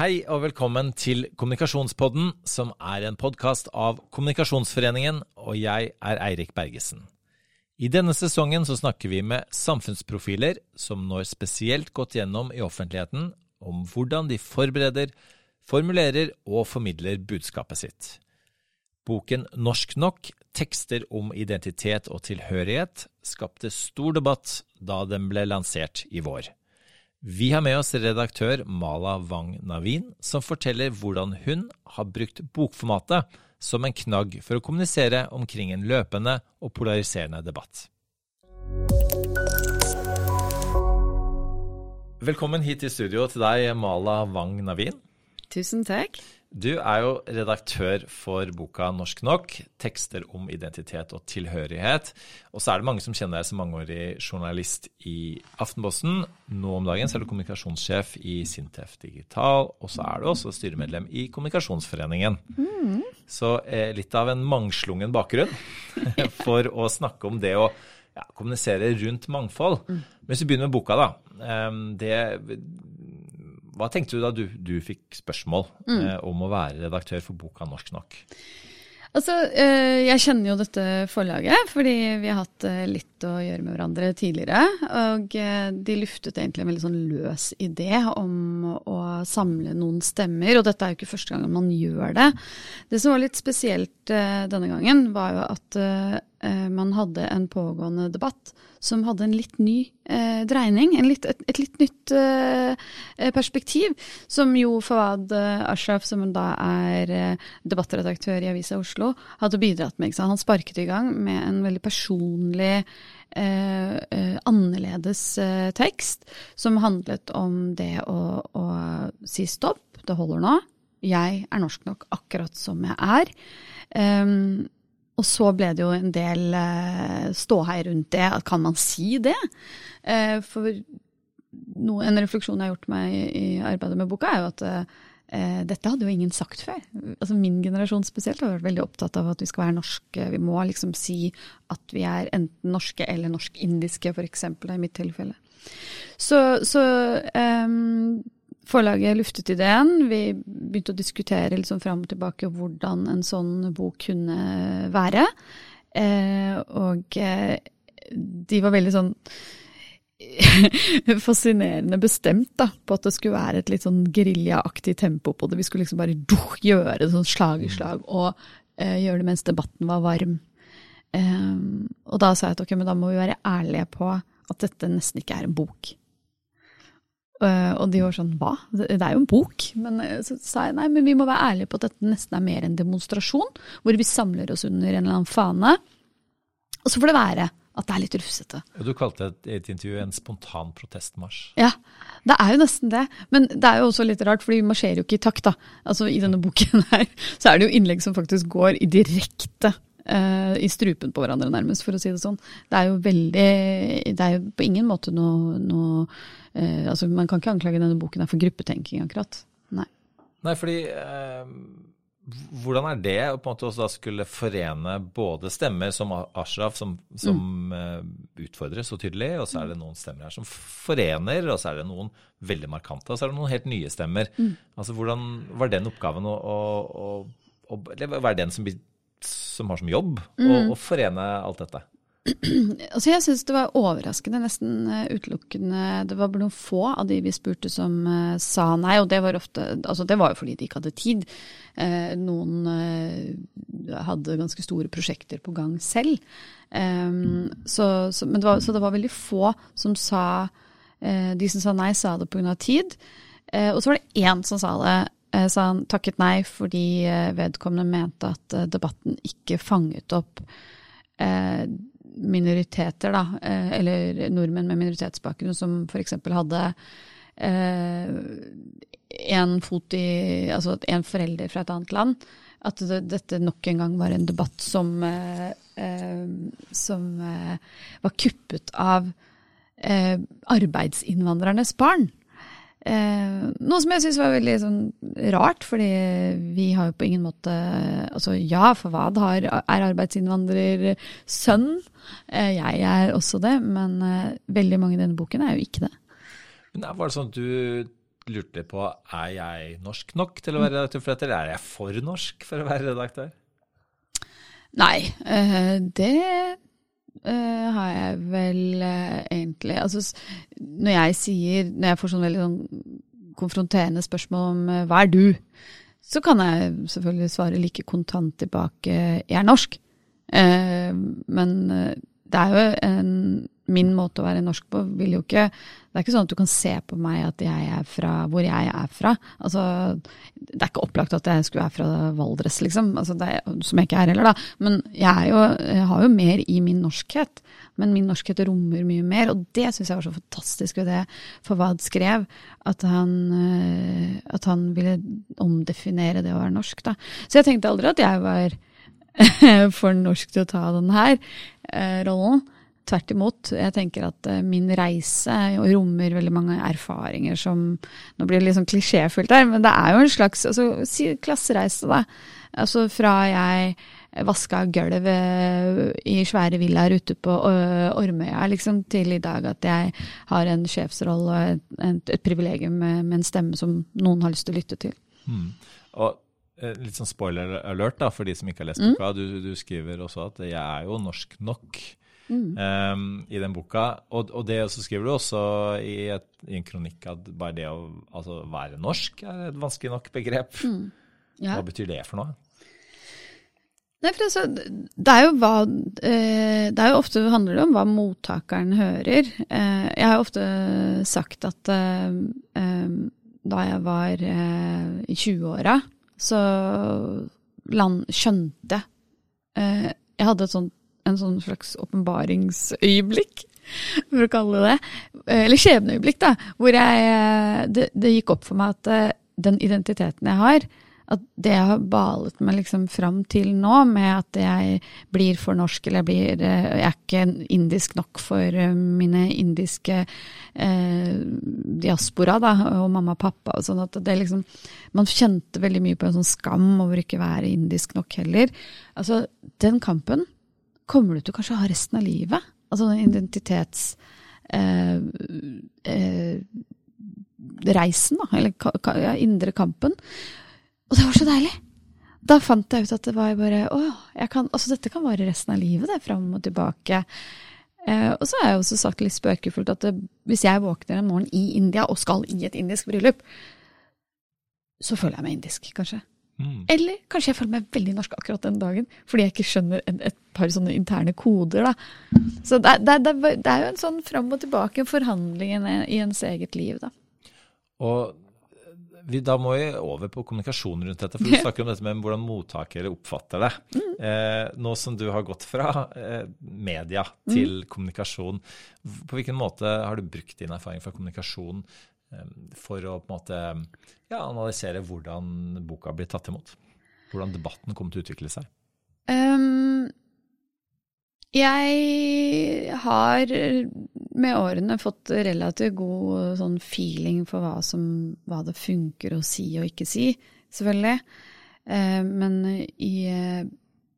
Hei og velkommen til Kommunikasjonspodden, som er en podkast av Kommunikasjonsforeningen, og jeg er Eirik Bergesen. I denne sesongen så snakker vi med samfunnsprofiler som når spesielt godt gjennom i offentligheten om hvordan de forbereder, formulerer og formidler budskapet sitt. Boken Norsk nok tekster om identitet og tilhørighet skapte stor debatt da den ble lansert i vår. Vi har med oss redaktør Mala Wang Navin, som forteller hvordan hun har brukt bokformatet som en knagg for å kommunisere omkring en løpende og polariserende debatt. Velkommen hit i studio til deg, Mala Wang Navin. Tusen takk. Du er jo redaktør for boka Norsk nok, tekster om identitet og tilhørighet. Og så er det mange som kjenner deg som mangeårig journalist i Aftenposten. Nå om dagen så er du kommunikasjonssjef i Sintef Digital, og så er du også styremedlem i Kommunikasjonsforeningen. Mm. Så eh, litt av en mangslungen bakgrunn for å snakke om det å ja, kommunisere rundt mangfold. Mm. Men hvis vi begynner med boka, da. Det hva tenkte du da du, du fikk spørsmål mm. eh, om å være redaktør for boka Norsk nok? Altså, eh, Jeg kjenner jo dette forlaget, fordi vi har hatt eh, litt å gjøre med hverandre tidligere. Og eh, de luftet egentlig en veldig sånn løs idé om å samle noen stemmer. Og dette er jo ikke første gang man gjør det. Det som var litt spesielt denne gangen, var jo at man hadde en pågående debatt som hadde en litt ny eh, dreining, litt, et, et, litt nytt eh, perspektiv. Som jo Fawad eh, Ashraf, som da er eh, debattredaktør i Avisa Oslo, hadde bidratt med. Han sparket i gang med en veldig personlig Eh, eh, annerledes eh, tekst, som handlet om det å, å, si stopp, det holder nå. Jeg er norsk nok akkurat som jeg er. Um, og så ble det jo en del eh, ståhei rundt det. Kan man si det? Eh, for no, en refleksjon jeg har gjort meg i, i arbeidet med boka, er jo at eh, dette hadde jo ingen sagt før. Altså Min generasjon spesielt har vært veldig opptatt av at vi skal være norske. Vi må liksom si at vi er enten norske eller norsk-indiske, f.eks. i mitt tilfelle. Så, så um, Forlaget luftet ideen. Vi begynte å diskutere liksom fram og tilbake hvordan en sånn bok kunne være. Eh, og eh, de var veldig sånn fascinerende bestemt da, på at det skulle være et litt sånn geriljaaktig tempo på det. Vi skulle liksom bare duh, gjøre det sånn slag i slag, og eh, gjøre det mens debatten var varm. Um, og da sa jeg at ok, men da må vi være ærlige på at dette nesten ikke er en bok. Uh, og de var sånn hva? Det er jo en bok. Men eh, så sa jeg nei, men vi må være ærlige på at dette nesten er mer en demonstrasjon, hvor vi samler oss under en eller annen fane. Og så får det være at det er litt rufsete. Du kalte et, et intervju en spontan protestmarsj. Ja, det er jo nesten det. Men det er jo også litt rart, for vi marsjerer jo ikke i takt. da. Altså I denne boken her så er det jo innlegg som faktisk går i direkte uh, i strupen på hverandre, nærmest, for å si det sånn. Det er jo veldig Det er jo på ingen måte noe, noe uh, Altså, man kan ikke anklage denne boken her for gruppetenking, akkurat. Nei. Nei, fordi uh, hvordan er det å på en måte også skulle forene både stemmer som Ashraf, som, som mm. utfordres så tydelig, og så er det noen stemmer her som forener, og så er det noen veldig markante, og så er det noen helt nye stemmer. Mm. Altså Hvordan var den oppgaven å, å, å, å Eller hva er den som som har som jobb mm. å, forene alt dette? Altså jeg syns det var overraskende, nesten uh, utelukkende. Det var bare noen få av de vi spurte som uh, sa nei, og det var ofte Altså det var jo fordi de ikke hadde tid. Uh, noen hadde ganske store prosjekter på gang selv. Um, så, så, det var, så, det var, veldig få som sa De som sa nei, sa det pga. tid. og så var det én som sa det sa han takket nei fordi eh, vedkommende mente at eh, debatten ikke fanget opp minoriteter, da, eller nordmenn med minoritetsbakgrunn som f.eks. hadde en fot i Altså en forelder fra et annet land. At dette nok en gang var en debatt som, som var kuppet av arbeidsinnvandrernes barn. Eh, noe som jeg syns var veldig sånn, rart, fordi vi har jo på ingen måte Altså ja, Fawad er arbeidsinnvandrersønn. Eh, jeg er også det, men eh, veldig mange i denne boken er jo ikke det. Men Var det sånn at du lurte på er jeg norsk nok til å være redaktør for dette, eller er jeg for norsk for å være redaktør? Nei, eh, det eh, har jeg vel uh, egentlig Altså når jeg sier Når jeg får sånn veldig sånn konfronterende spørsmål om hva er du, så kan jeg selvfølgelig svare like kontant tilbake jeg er norsk. Men det er jo en min måte å være norsk på vil jo ikke Det er ikke sånn at du kan se på meg at jeg er fra hvor jeg er fra. Altså, det er ikke opplagt at jeg skulle være fra Valdres, liksom. Altså, er, som jeg ikke er heller, da. Men jeg, jo, jeg, har jo mer i min norskhet. Men min norskhet rommer mye mer, og det syns jeg var så fantastisk ved det Fawad skrev. At han, eh, at han ville omdefinere det å være norsk, da. Så jeg tenkte aldri at jeg var for norsk til å ta denne eh, rollen. Tvert imot. Jeg tenker at uh, min reise rommer veldig mange erfaringer som Nå blir det litt sånn klisjéfullt her, men det er jo en slags altså, klassereise, da. Altså fra jeg vaska gulvet i svære villaer ute på uh, Ormøya, liksom, til i dag at jeg har en sjefsrolle og et, et, privilegium med, med, en stemme som noen har lyst til å lytte til. Mm. Og eh, Litt sånn spoiler alert da, for de som ikke har lest boka. Mm. Du, du, skriver også at 'jeg er jo norsk nok' mm. um, i den boka. Og, og, det så skriver du også i, et, i, en kronikk at bare det å altså, være norsk er et vanskelig nok begrep. Mm. Ja. Hva betyr det for noe? Nei, for altså, det er jo hva eh, Det er jo ofte handler det om hva mottakeren hører. Eh, jeg har ofte sagt at eh, da jeg var i 20-åra, så land, skjønte Jeg hadde sånt en sånn slags åpenbaringsøyeblikk, for å kalle det det. Eller skjebneøyeblikk, da. Hvor jeg, det, det, gikk opp for meg at eh, den identiteten jeg har, at det jeg har balet meg liksom fram til nå, med at jeg blir for norsk, eller jeg, blir, eh, jeg er ikke indisk nok for eh, mine indiske eh, diaspora, da, og mamma og pappa og sånn, at det liksom Man kjente veldig mye på en sånn skam over ikke å være indisk nok heller. Altså, den kampen kommer du til å ha resten av livet. Altså den identitets... Eh, eh, reisen, da. Eller ja, indre kampen. Og det var så deilig! Da fant jeg ut at det var bare Å, kan, altså dette kan vare resten av livet, det. Fram og tilbake. Eh, og så har jeg også sagt litt spøkefullt at det, hvis jeg våkner en morgen i India og skal i et indisk bryllup, så føler jeg meg indisk, kanskje. Mm. Eller kanskje jeg føler meg veldig norsk akkurat den dagen, fordi jeg ikke skjønner et, et par sånne interne koder. Da. Så det, det, det, det, er jo en sånn fram og tilbake forhandling i ens eget liv. Da. Og vi, da må vi over på kommunikasjon rundt dette. For du snakker om dette med hvordan mottakere oppfatter det. Mm. Eh, nå som du har gått fra eh, media til mm. kommunikasjon, på hvilken måte har du brukt din erfaring fra kommunikasjon for å på en måte ja, analysere hvordan boka blir tatt imot. Hvordan debatten kommer til å utvikle seg. Um, jeg har med årene fått relativt god sånn feeling for hva, som, hva det funker å si og ikke si, selvfølgelig. Uh, men i, uh,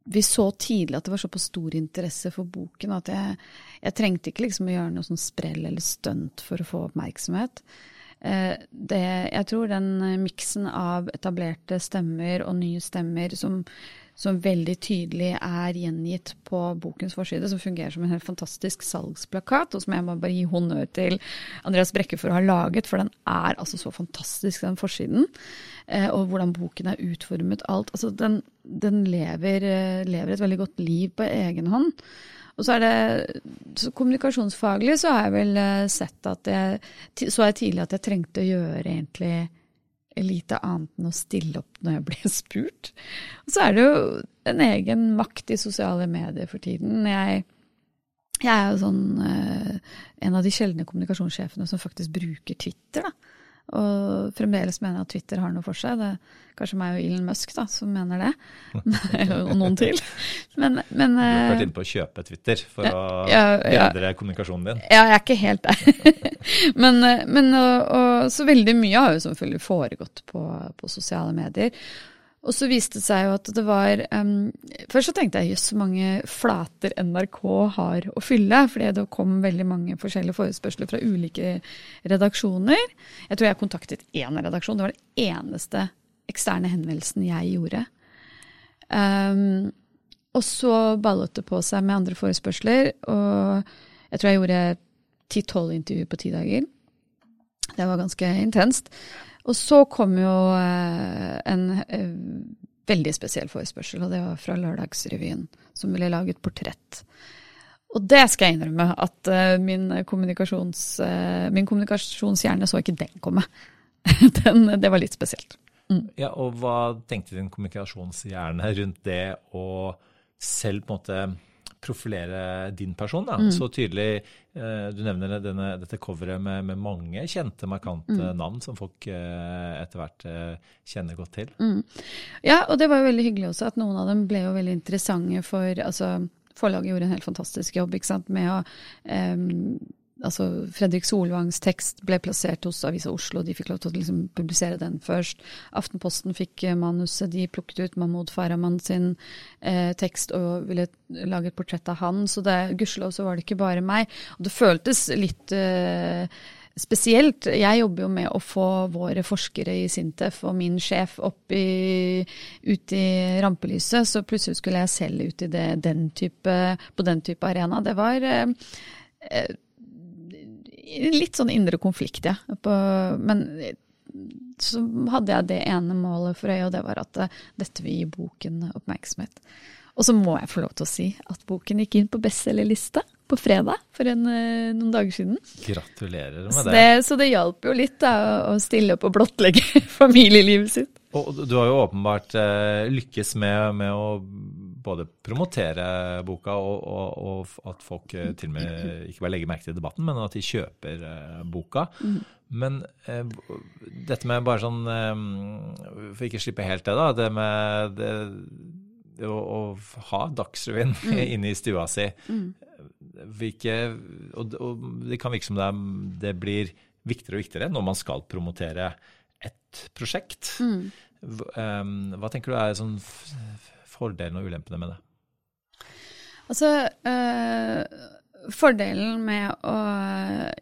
vi så tidlig at det var såpass stor interesse for boken at jeg, jeg trengte ikke liksom å gjøre noe sånn sprell eller stunt for å få oppmerksomhet. Eh, det, jeg tror den eh, miksen av etablerte stemmer og nye stemmer som, som, veldig tydelig er gjengitt på bokens forside, som fungerer som en helt fantastisk salgsplakat, og som jeg må bare gi honnør til Andreas Brekke for å ha laget, for den er altså så fantastisk, den forsiden. Eh, og hvordan boken er utformet, alt. Altså, den, den lever, lever et veldig godt liv på egen hånd. Og så er det så Kommunikasjonsfaglig så har jeg vel eh, sett at jeg Så jeg tidlig at jeg trengte å gjøre egentlig lite annet enn å stille opp når jeg ble spurt. Og så er det jo en egen makt i sosiale medier for tiden. Jeg, jeg er jo sånn eh, en av de sjeldne kommunikasjonssjefene som faktisk bruker Twitter. da. Og fremdeles mener jeg at Twitter har noe for seg. Det er kanskje meg og Elon Musk da, som mener det. og noen til. Men, men, du har vært inne på å kjøpe Twitter for ja, å bedre ja. kommunikasjonen din? Ja, jeg er ikke helt der. men, men og, og, så veldig mye har jo selvfølgelig foregått på, på sosiale medier. Og så viste det seg jo at det var um, Først så tenkte jeg jøss, så mange flater NRK har å fylle. Fordi det kom veldig mange forskjellige forespørsler fra ulike redaksjoner. Jeg tror jeg kontaktet én redaksjon. Det var den eneste eksterne henvendelsen jeg gjorde. Um, og så ballet det på seg med andre forespørsler. Og jeg tror jeg gjorde ti-tolv intervjuer på ti dager. Det var ganske intenst. Og så kom jo eh, en eh, veldig spesiell forespørsel, og det var fra Lørdagsrevyen, som ville lage et portrett. Og det skal jeg innrømme, at uh, min, kommunikasjons, min, kommunikasjonshjerne så ikke den komme. den, det var litt spesielt. Mm. Ja, Og hva tenkte din kommunikasjonshjerne rundt det å selv på en måte profilere din person da, mm. så tydelig. Eh, du nevner denne, dette coveret med, med, mange kjente, markante mm. navn som folk eh, etter hvert eh, kjenner godt til. Mm. Ja, og det var jo veldig hyggelig også at noen av dem ble jo veldig interessante for altså, Forlaget gjorde en helt fantastisk jobb ikke sant, med å um, altså Fredrik Solvangs tekst ble plassert hos Avisa Oslo, de fikk lov til å liksom publisere den først. Aftenposten fikk eh, manuset, de plukket ut Mahmoud Farahman sin eh, tekst og ville lage et portrett av han. Så gudskjelov så var det ikke bare meg. Og det føltes litt eh, spesielt. Jeg jobber jo med å få våre forskere i Sintef og min sjef opp i, ut i rampelyset, så plutselig skulle jeg selv ut i det, den type, på den type arena. Det var eh, eh litt sånn indre konflikt, ja. På, men så hadde jeg det ene målet for øye, og det var at uh, dette vil gi boken oppmerksomhet. Og så må jeg få lov til å si at boken gikk inn på bestselgerlista på fredag for en, uh, noen dager siden. Gratulerer med så det. det. Så det hjalp jo litt da, å stille opp og blottlegge familielivet sitt. Og du har jo åpenbart eh, lykkes med, med å både promotere boka og, og, og, at folk eh, til og med ikke bare legger merke til debatten, men at de kjøper uh, boka. Mm. Men eh, dette med bare sånn uh, For ikke slippe helt det, da. Det med det, det å, å, ha Dagsrevyen mm. inne i stua si. Mm. Hvilke, og, og, det kan virke som det, det, blir viktigere og viktigere når man skal promotere et prosjekt. Mm. Hva tenker du er sånn fordelene og ulempene med det? Altså, øh, Fordelen med å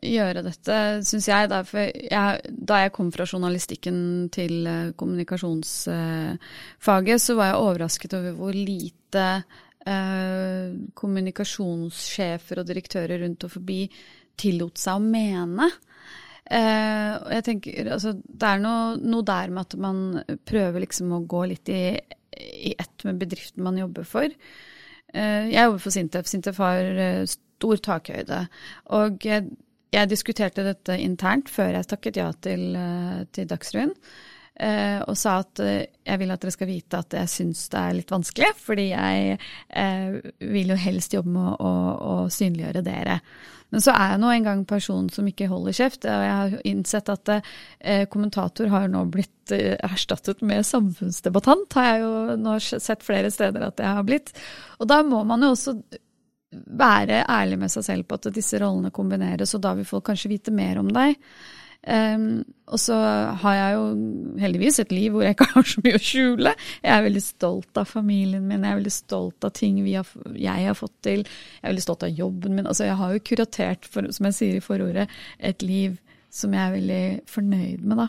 gjøre dette, syns jeg, jeg, da jeg kom fra journalistikken til eh, kommunikasjonsfaget, så var jeg overrasket over hvor lite øh, kommunikasjonssjefer og direktører rundt og forbi tillot seg å mene. Uh, jeg tenker, altså, Det er noe, noe, der med at man prøver liksom å gå litt i i ett med bedriften man jobber for. Eh, jeg jobber for Sintef. Sintef har eh, stor takhøyde. Og jeg, diskuterte dette internt før jeg takket ja til, eh, til Dagsrevyen. Og sa at jeg vil at dere skal vite at jeg syns det er litt vanskelig, fordi jeg vil jo helst jobbe med å, å, å synliggjøre dere. Men så er jeg nå en gang person som ikke holder kjeft. Og jeg har innsett at eh, kommentator har nå blitt eh, erstattet med samfunnsdebattant, har jeg jo nå sett flere steder at jeg har blitt. Og da må man jo også være ærlig med seg selv på at disse rollene kombineres, og da vil folk kanskje vite mer om deg. Um, og så har jeg jo heldigvis et liv hvor jeg ikke har så mye å skjule. Jeg er veldig stolt av familien min, jeg er veldig stolt av ting har, jeg har fått til. Jeg er veldig stolt av jobben min. Altså, jeg har jo kuratert, for, som jeg sier i forordet, et liv som jeg er veldig fornøyd med, da.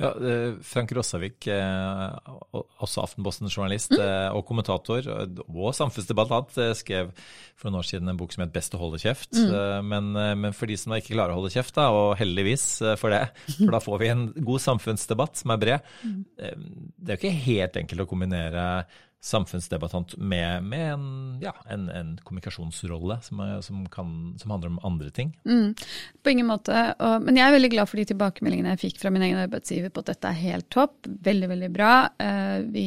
Ja, eh, Frank Rossavik, eh, også Aftenposten-journalist mm. Eh, og kommentator, og samfunnsdebattant, skrev for noen år siden en bok som het 'Best å holde kjeft'. Mm. Men, men, for de som ikke klarer å holde kjeft, da, og heldigvis for det, for da får vi en god samfunnsdebatt som er bred, mm. det er jo ikke helt enkelt å kombinere samfunnsdebattant med, med en, ja, en, en, kommunikasjonsrolle som, er, som, kan, som, handler om andre ting. Mm, på ingen måte. Og, men jeg er veldig glad for de tilbakemeldingene jeg fikk fra min egen arbeidsgiver på at dette er helt topp. Veldig, veldig bra. Uh, vi,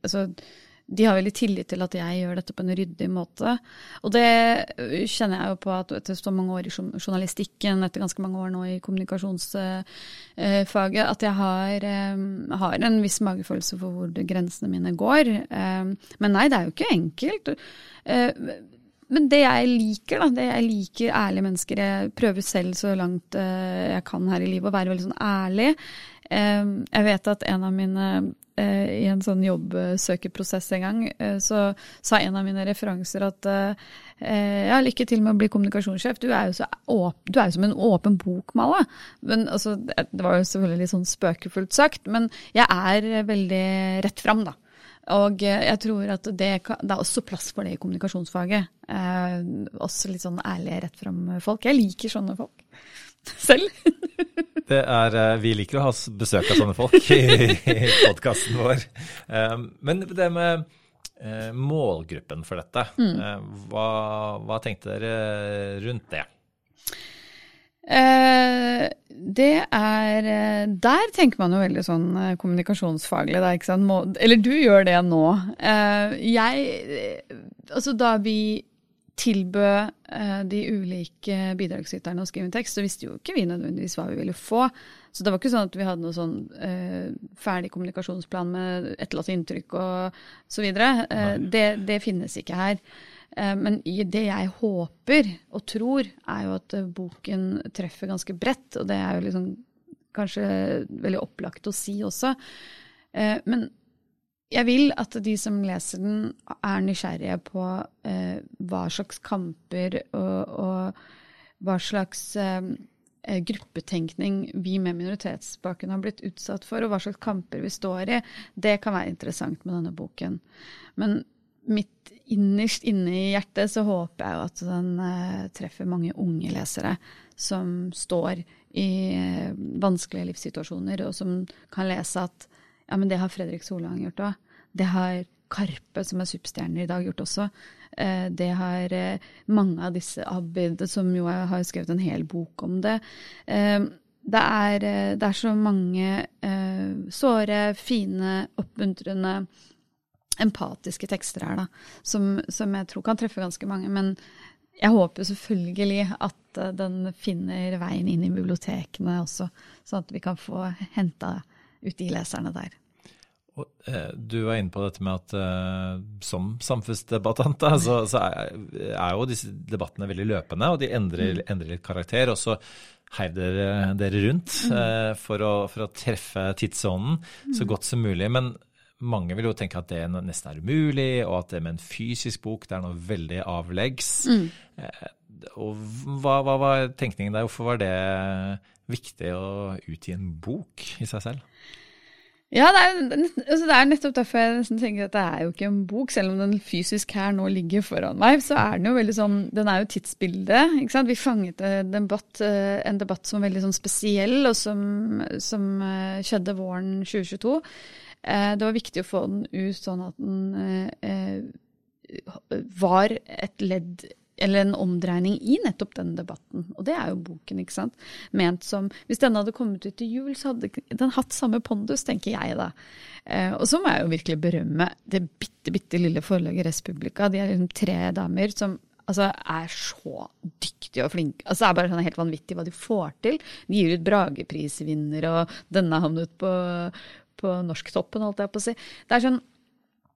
altså, de har veldig tillit til at jeg gjør dette på en ryddig måte. Og det kjenner jeg jo på at etter så mange år i journalistikken, etter ganske mange år nå i kommunikasjonsfaget, at jeg har, eh, har en viss magefølelse for hvor grensene mine går. Men nei, det er jo ikke enkelt. Eh, men det jeg liker, da, det jeg liker ærlige mennesker Jeg prøver selv så langt uh, jeg kan her i livet å være veldig sånn ærlig. Jeg vet at en av mine uh, I en sånn jobbsøkerprosess en gang, så sa en av mine referanser at ja, lykke til med å bli kommunikasjonssjef. Du er jo, så du er jo som en åpen bok, Malla. Men, altså, det var jo selvfølgelig litt sånn spøkefullt sagt, men jeg er veldig rett fram, da. Og eh, jeg tror at det, det, er også plass for det i kommunikasjonsfaget. Eh, også litt sånn ærlige, rett fram-folk. Jeg liker sånne folk selv. det er, eh, vi liker å ha besøk av sånne folk i, i podkasten vår. Eh, men det med målgruppen for dette, mm. hva, hva tenkte dere rundt det? Eh, det er eh, Der tenker man jo veldig sånn eh, kommunikasjonsfaglig, da, ikke sant. Må, eller du gjør det nå. Eh, jeg Altså, da vi tilbød eh, de ulike bidragsyterne å skrive en tekst, så visste jo ikke vi nødvendigvis hva vi ville få. Så det var ikke sånn at vi hadde noe sånn eh, ferdig kommunikasjonsplan med etterlatt inntrykk og så videre. Det, det finnes ikke her. Eh, men det jeg håper og tror, er jo at eh, boken treffer ganske bredt. Og det er jo liksom kanskje veldig opplagt å si også. Eh, men jeg vil at de som leser den, er nysgjerrige på hva slags kamper og, og hva slags gruppetenkning vi med minoritetsbakgrunn har blitt utsatt for, og hva slags kamper vi står i. Det kan være interessant med denne boken. Men mitt innerst inne i hjertet så håper jeg jo at den uh, treffer mange unge lesere som står i uh, vanskelige livssituasjoner, og som kan lese at ja, men det har Fredrik Solvang gjort òg. Det har Karpe, som er superstjerner i dag, gjort også. Uh, det har mange av disse Abid, som jo har skrevet en hel bok om det. Det er, det er så mange såre, fine, oppmuntrende empatiske tekster her, da, som, som, jeg tror kan treffe ganske mange. Men jeg håper selvfølgelig at eh, den finner veien inn i bibliotekene også, sånn at vi kan få henta ut de leserne der. Og, eh, du var inne på dette med at eh, som samfunnsdebattant da, så, så er, er, jo disse debattene veldig løpende, og de endrer, mm. endrer litt karakter. og så heiv dere, dere rundt mm. eh, for, å, for, å, treffe tidsånden mm. så godt som mulig. Men mange vil jo tenke at det nesten er umulig, og at det med en fysisk bok det er noe veldig avleggs. Mm. Eh, og hva, hva, var tenkningen der? Hvorfor var det viktig å utgi en bok i seg selv? Ja, det er, altså det er, nettopp derfor jeg nesten tenker at det er jo ikke en bok. Selv om den fysisk her nå ligger foran meg, så er den jo veldig sånn Den er jo tidsbildet. ikke sant? Vi fanget en debatt, eh, en debatt som var veldig sånn spesiell, og som, som eh, skjedde våren 2022. Eh, det var viktig å få den ut sånn at den eh, var et ledd eller en omdreining i nettopp den debatten. Og det er jo boken, ikke sant. Ment som Hvis denne hadde kommet ut til jul, så hadde den hatt samme pondus, tenker jeg da. Eh, og så må jeg jo virkelig berømme det bitte, bitte lille forlaget Respublika. De er liksom tre damer som altså, er så dyktige og flinke. Altså, det er bare sånn helt vanvittig hva de får til. De gir ut Brageprisvinner, og denne havnet på, på norsktoppen, holdt jeg på å si. Det er sånn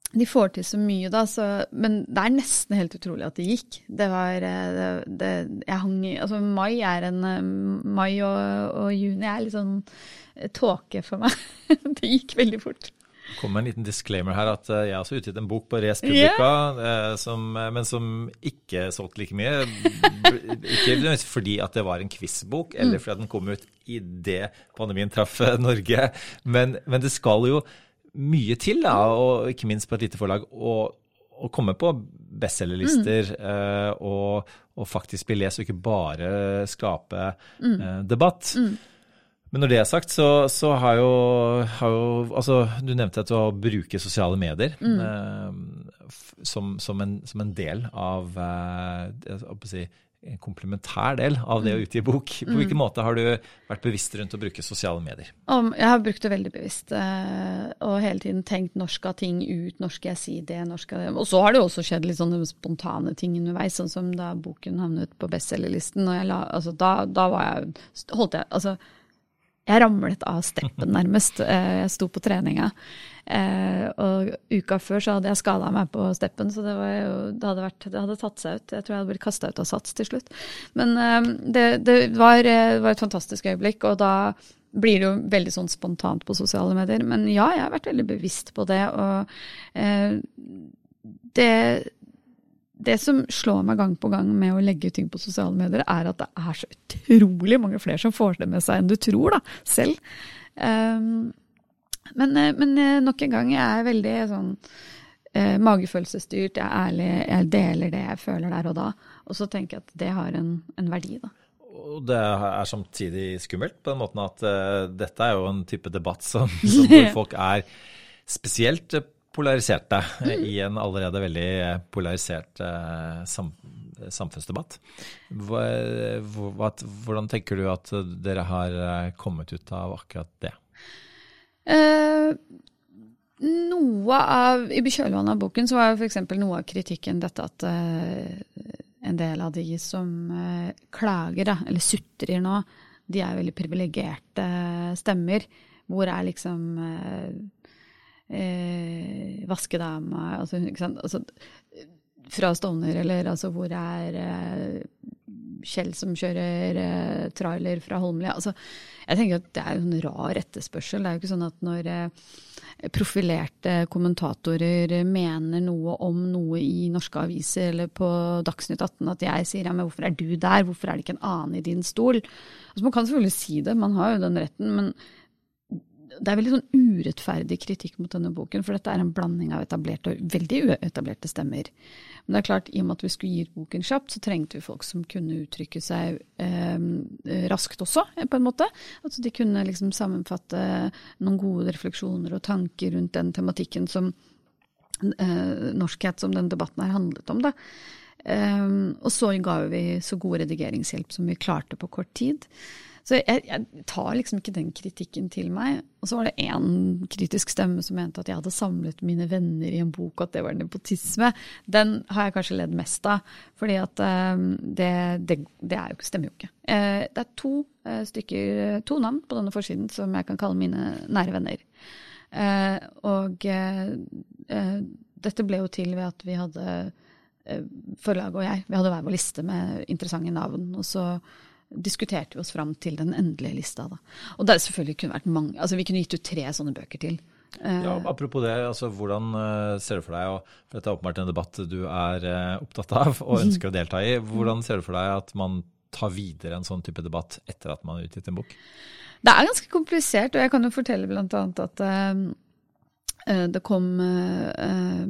de får til så mye, da, så, men det er nesten helt utrolig at det gikk. Det var eh, det, det, Jeg hang i Altså, mai er en eh, Mai og, og juni er litt sånn eh, tåke for meg. det gikk veldig fort. Kom med en liten disclaimer her at jeg har også utgitt en bok på Res Publica, yeah. som, men som ikke solgte like mye. Ikke fordi at det var en quizbok, eller mm. fordi at den kom ut idet pandemien traff Norge, men, men det skal jo mye til, da, og ikke minst på et lite forlag, å komme på bestselgerlister mm. og, og, faktisk bli lest, og ikke bare skape mm. debatt. Mm. Men når det er sagt, så, så har, jo, har, jo, Altså, du nevnte at å bruke sosiale medier mm. eh, som, som, en, som, en, del av jeg si, en komplementær del av det å mm. utgi bok. På hvilken mm. måte har du vært bevisst rundt å bruke sosiale medier? Jeg har brukt det veldig bevisst, eh, og hele tiden tenkt når skal ting ut, når skal jeg si det, når skal jeg Og så har det jo også skjedd litt sånne spontane ting underveis, sånn som da boken havnet på bestselgerlisten. Altså, da, da var jeg Holdt jeg Altså jeg ramlet av steppen, nærmest. Eh, jeg sto på treninga. Eh, og uka før så hadde jeg skada meg på steppen, så det, jo, det, hadde vært, det, hadde tatt seg ut. Jeg tror jeg hadde blitt kasta ut av sats til slutt. Men eh, det, det, var, var, et fantastisk øyeblikk, og da blir det jo veldig sånn spontant på sosiale medier. Men ja, jeg har vært veldig bevisst på det. Og eh, det det som slår meg gang på gang med å legge ut ting på sosiale medier, er at det er så utrolig mange flere som får det med seg enn du tror da, selv. Um, men, eh, men, eh, nok en gang, jeg er veldig sånn uh, magefølelsesstyrt, jeg er ærlig, jeg deler det jeg føler der og da. Og så tenker jeg at det har en, en verdi, da. Og det er samtidig skummelt, på den måten at uh, dette er jo en type debatt som, som hvor folk er spesielt polariserte mm. i en allerede veldig polarisert eh, sam, samfunnsdebatt. Hva, hva, hvordan tenker du at dere har eh, kommet ut av akkurat det? Eh, noe av, I kjølvannet av boken så var f.eks. noe av kritikken dette at eh, en del av de som eh, klager, da, eller sutrer nå, de er veldig privilegerte stemmer. Hvor er liksom eh, vaskedame altså, altså, fra Stovner, eller altså hvor er eh, Kjell som kjører eh, trailer fra Holmlia. Altså, jeg tenker at det er en rar etterspørsel. Det er jo ikke sånn at når eh, profilerte kommentatorer mener noe om noe i norske aviser eller på Dagsnytt 18, at jeg sier ja, men hvorfor er du der, hvorfor er det ikke en annen i din stol? Altså, man kan selvfølgelig si det, man har jo den retten, men det er veldig sånn urettferdig kritikk mot denne boken, for dette er en blanding av etablerte og veldig uetablerte stemmer. Men det er klart, i og med at vi skulle gi boken kjapt, så trengte vi folk som kunne uttrykke seg eh, raskt også, på en måte. Altså de kunne liksom sammenfatte noen gode refleksjoner og tanker rundt den tematikken som eh, norskhet som denne debatten her handlet om. da. Um, og så ga vi så god redigeringshjelp som vi klarte på kort tid. Så jeg, jeg, tar liksom ikke den kritikken til meg. Og så var det én kritisk stemme som mente at jeg hadde samlet mine venner i en bok, at det var nepotisme. Den har jeg kanskje ledd mest av, fordi at um, det, det, det jo, stemmer jo ikke. Uh, det er to uh, stykker, to navn på denne forsiden som jeg kan kalle mine nære venner. Og dette ble jo til ved at vi hadde Forlaget og jeg, vi hadde hver vår liste med interessante navn. og så diskuterte vi oss fram til den endelige lista. Da. Og det selvfølgelig kunne vært mange, altså Vi kunne gitt ut tre sånne bøker til. Eh, ja, apropos det, altså hvordan eh, ser du for deg, og dette er åpenbart en debatt du er eh, opptatt av og ønsker å delta i, hvordan ser du for deg at man tar videre en sånn type debatt etter at man har utgitt en bok? Det er ganske komplisert, og jeg kan jo fortelle bl.a. at det kom,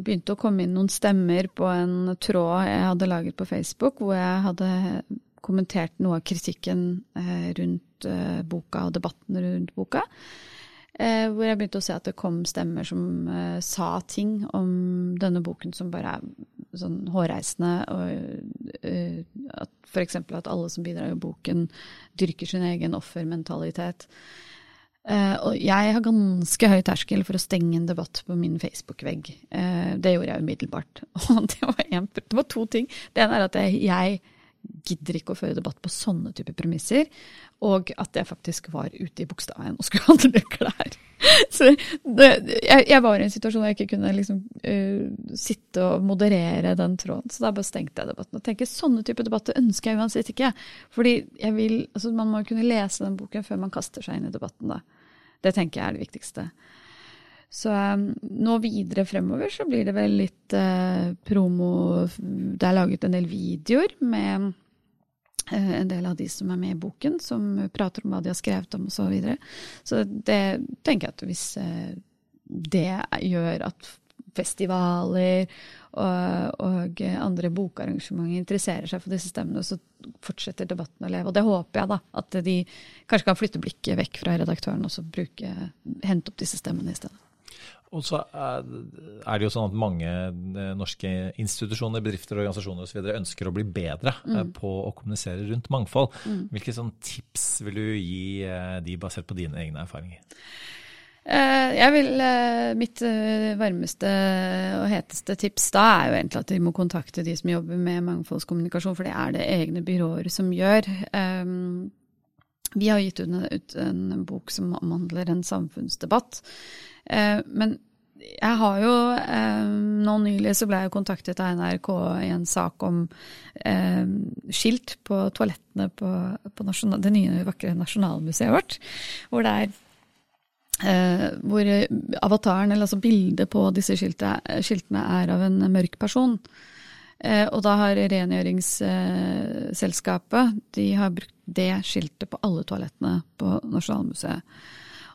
begynte å komme inn noen stemmer på en tråd jeg hadde laget på Facebook, hvor jeg hadde kommentert noe av kritikken eh, rundt eh, boka og debatten rundt boka. Eh, hvor jeg begynte å se at det kom stemmer som sa ting om denne boken som bare er sånn hårreisende. Og at f.eks. at alle som bidrar i boken, dyrker sin egen offermentalitet. og jeg har ganske høy terskel for å stenge en debatt på min Facebook-vegg. det gjorde jeg umiddelbart. Og det var, en, det var to ting. Det ene er at jeg, jeg gidder ikke å føre debatt på sånne typer premisser. Og at jeg faktisk var ute i Bogstadveien og skulle handle klær. Så det, jeg, jeg, var i en situasjon hvor jeg ikke kunne liksom, uh, sitte og moderere den tråden. Så da bare stengte jeg debatten. Og tenker sånne typer debatter ønsker jeg uansett ikke. Fordi jeg vil, altså Man må kunne lese den boken før man kaster seg inn i debatten. da. Det tenker jeg er det viktigste. Så um, nå videre fremover så blir det vel litt uh, promo Det er laget en del videoer med uh, en del av de som er med i boken, som prater om hva de har skrevet om osv. Så, videre. så det tenker jeg at hvis uh, det gjør at festivaler og, og, andre bokarrangementer interesserer seg for disse stemmene, så fortsetter debatten å leve. Og det håper jeg, da. At de kanskje kan flytte blikket vekk fra redaktøren og så hente opp disse stemmene i stedet. Og så er det jo sånn at mange eh, norske institusjoner, bedrifter, organisasjoner osv. ønsker å bli bedre eh, mm. på å kommunisere rundt mangfold. Mm. Hvilke sånn tips vil du gi eh, de basert på dine egne erfaringer? Jeg vil, Mitt varmeste og heteste tips da er jo egentlig at de må kontakte de som jobber med mangfoldskommunikasjon, for det er det egne byråer som gjør. Vi har gitt ut en bok som omhandler en samfunnsdebatt. Eh, men jeg har jo eh, Nå nylig så ble jeg kontaktet av NRK i en sak om eh, skilt på toalettene på, på nasjonal, det nye, vakre Nasjonalmuseet vårt. Hvor det er hvor avataren, eller altså bildet på disse skiltene er av en mørk person. Eh, og da har rengjøringsselskapet de har brukt det skiltet på alle toalettene på Nasjonalmuseet.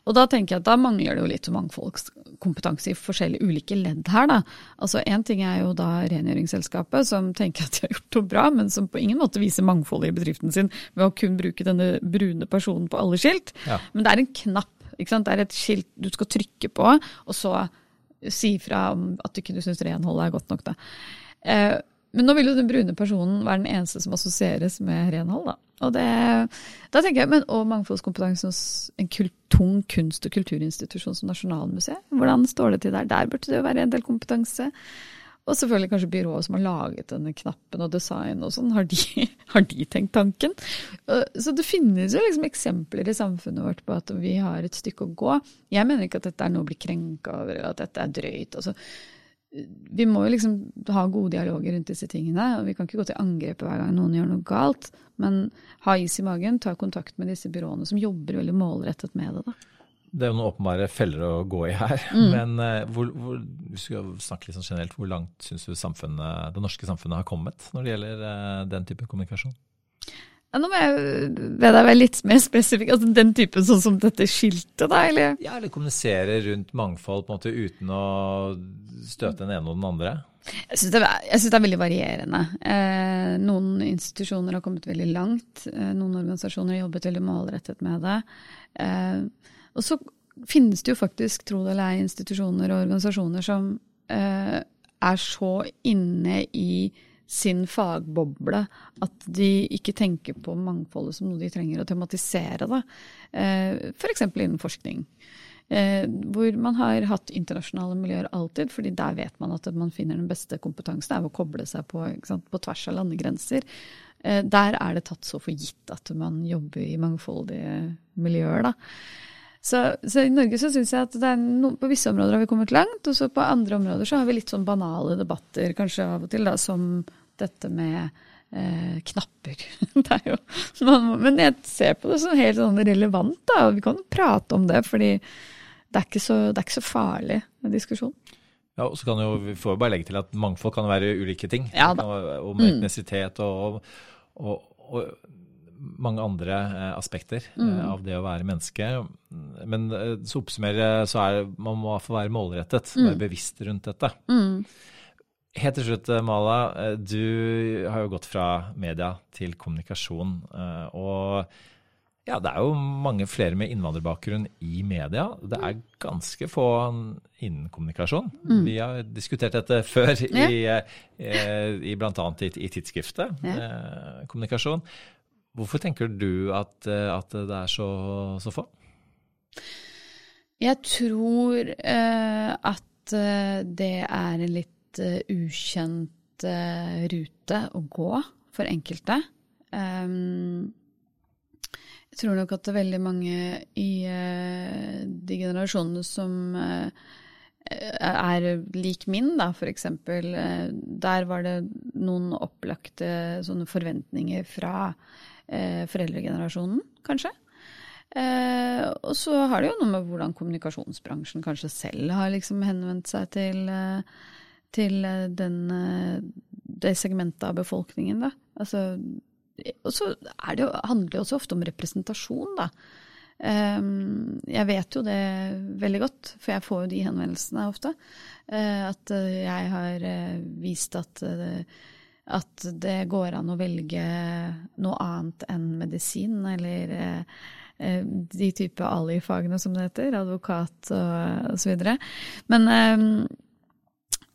Og da tenker jeg at da mangler det jo litt mangfoldskompetanse i forskjellige ulike ledd her, da. Altså én ting er jo da rengjøringsselskapet som tenker at de har gjort noe bra, men som på ingen måte viser mangfoldet i bedriften sin ved å kun bruke denne brune personen på alle skilt. Ja. Men det er en knapp, ikke sant. Det er et skilt du skal trykke på, og så si fra om at du ikke syns renholdet er godt nok, da. Men nå vil jo den brune personen være den eneste som assosieres med renhold, da. Og det, da tenker jeg, men, Og mangfoldskompetanse hos en tung kunst- og kulturinstitusjon som Nasjonalmuseet. Hvordan står det til der? Der burde det jo være en del kompetanse. Og selvfølgelig kanskje byrået som har laget denne knappen og design og sånn. Har, har, de tenkt tanken? Så det finnes jo liksom eksempler i samfunnet vårt på at vi har et stykke å gå. Jeg mener ikke at dette er noe å bli krenka over, eller at dette er drøyt. altså vi må jo liksom ha gode dialoger rundt disse tingene. og Vi kan ikke gå til angrep hver gang noen gjør noe galt. Men ha is i magen, ta kontakt med disse byråene som jobber veldig målrettet med det. da. Det er jo noen åpenbare feller å gå i her. Mm. Men uh, hvor, hvor, vi skal snakke litt sånn generelt, hvor langt syns du det norske samfunnet har kommet når det gjelder uh, den type kommunikasjon? Ja, nå må jeg be deg være litt mer spesifikk. Altså den typen sånn som dette skiltet, da? Eller? Ja, eller kommunisere rundt mangfold på en måte uten å støte den ene og den andre. Jeg syns det, det, er veldig varierende. Eh, noen institusjoner har kommet veldig langt. Eh, noen organisasjoner har jobbet veldig målrettet med det. Eh, og så finnes det jo faktisk, tro det eller ei, institusjoner og organisasjoner som eh, er så inne i sin fagboble at de ikke tenker på mangfoldet som noe de trenger å tematisere. Da. Eh, F.eks. innen forskning. Eh, hvor man har hatt internasjonale miljøer alltid, fordi der vet man at man finner den beste kompetansen. Det er å koble seg på, på tvers av landegrenser. Eh, der er det tatt så for gitt at man jobber i mangfoldige miljøer. da. Så, så, i Norge så syns jeg at no, på visse områder har vi kommet langt, og så på andre områder så har vi litt sånn banale debatter kanskje av og til, da, som dette med eh, knapper. er jo, man, men jeg ser på det som helt sånn relevant, da, og vi kan prate om det, fordi det er ikke så, det er ikke så farlig med diskusjon. Ja, og så kan jo, Vi får jo bare legge til at mangfold kan være ulike ting. Ja. Og, og mm. etnisitet og, og, og mange andre eh, aspekter eh, mm. av det å være menneske. Men eh, så oppsummerer så er man må få være målrettet, mm. være bevisst rundt dette. Mm. Helt til slutt, Mala. Du har jo gått fra media til kommunikasjon. Og ja, det er jo mange flere med innvandrerbakgrunn i media. Det er ganske få innen kommunikasjon. Mm. Vi har diskutert dette før ja. i, i bl.a. I, i tidsskriftet ja. kommunikasjon. Hvorfor tenker du at, eh, at det er så, så, få? Jeg tror uh, at eh, det er en litt uh, ukjent uh, rute å gå for enkelte. Um, jeg tror nok at det er veldig mange i uh, de generasjonene som er lik min, da, eksempel. Der var det noen opplagte sånne forventninger fra eh, foreldregenerasjonen, kanskje. Eh, og så har det jo noe med hvordan kommunikasjonsbransjen kanskje selv har liksom henvendt seg til, eh, til eh, den, eh, det segmentet av befolkningen, da. Altså, og så det handler det også ofte om representasjon, da. Um, jeg vet jo det veldig godt, for jeg får jo de henvendelsene ofte. Uh, at jeg har vist at at det går an å velge noe annet enn medisin, eller eh, eh de type ali-fagene som det heter, advokat og osv. Men eh,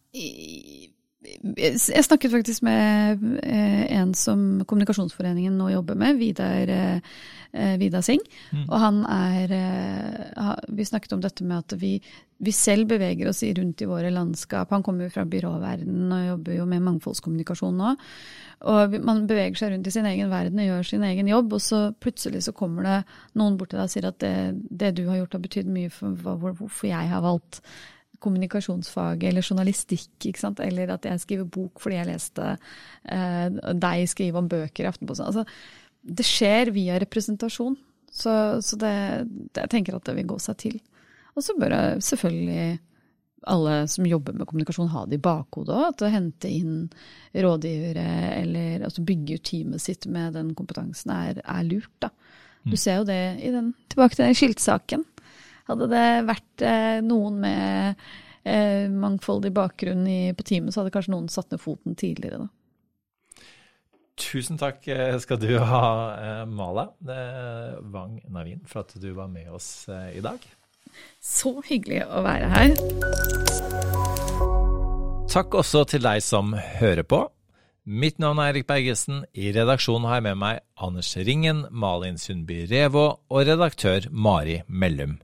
Jeg snakket faktisk med en som Kommunikasjonsforeningen nå jobber med, Vidar, Vidar Singh. Mm. Og han er Vi snakket om dette med at vi, vi selv beveger oss rundt i våre landskap. Han kommer jo fra byråverdenen og jobber jo med mangfoldskommunikasjon nå. Og man beveger seg rundt i sin egen verden og gjør sin egen jobb, og så plutselig så kommer det noen bort til deg og sier at det, det du har gjort har betydd mye for hvorfor jeg har valgt kommunikasjonsfag eller journalistikk, eller at jeg skriver bok fordi jeg leste eh, deg skrive om bøker i Aftenposten. Altså, det skjer via representasjon, så, så det, det, jeg tenker at det vil gå seg til. Og så bør jeg selvfølgelig alle som jobber med kommunikasjon ha det i bakhodet òg. At å hente inn rådgivere eller altså bygge ut teamet sitt med den kompetansen er, er lurt. da. Du mm. ser jo det i den, tilbake til den skiltsaken. Hadde det vært eh, noen med eh, mangfoldig bakgrunn i, på teamet, så hadde kanskje noen satt ned foten tidligere. da. Tusen takk eh, skal du ha, Mala Wang Navin, for at du var med oss i dag. Så hyggelig å være her. Takk også til deg som hører på. Mitt navn er Erik Bergesen. I redaksjonen har jeg med meg Anders Ringen, Malin Sundby Revå og redaktør Mari Mellum.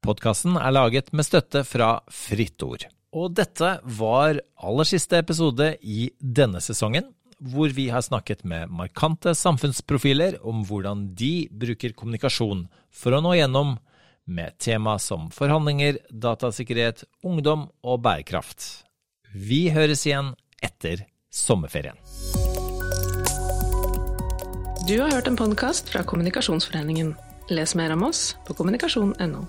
Podkasten er laget med støtte fra Fritt Ord. Og dette var aller siste episode i denne sesongen, hvor vi har snakket med markante samfunnsprofiler om hvordan de bruker kommunikasjon for å nå gjennom med tema som forhandlinger, datasikkerhet, ungdom og bærekraft. Vi høres igjen etter sommerferien. Du har hørt en podkast fra Kommunikasjonsforeningen. Les mer om oss på kommunikasjon.no.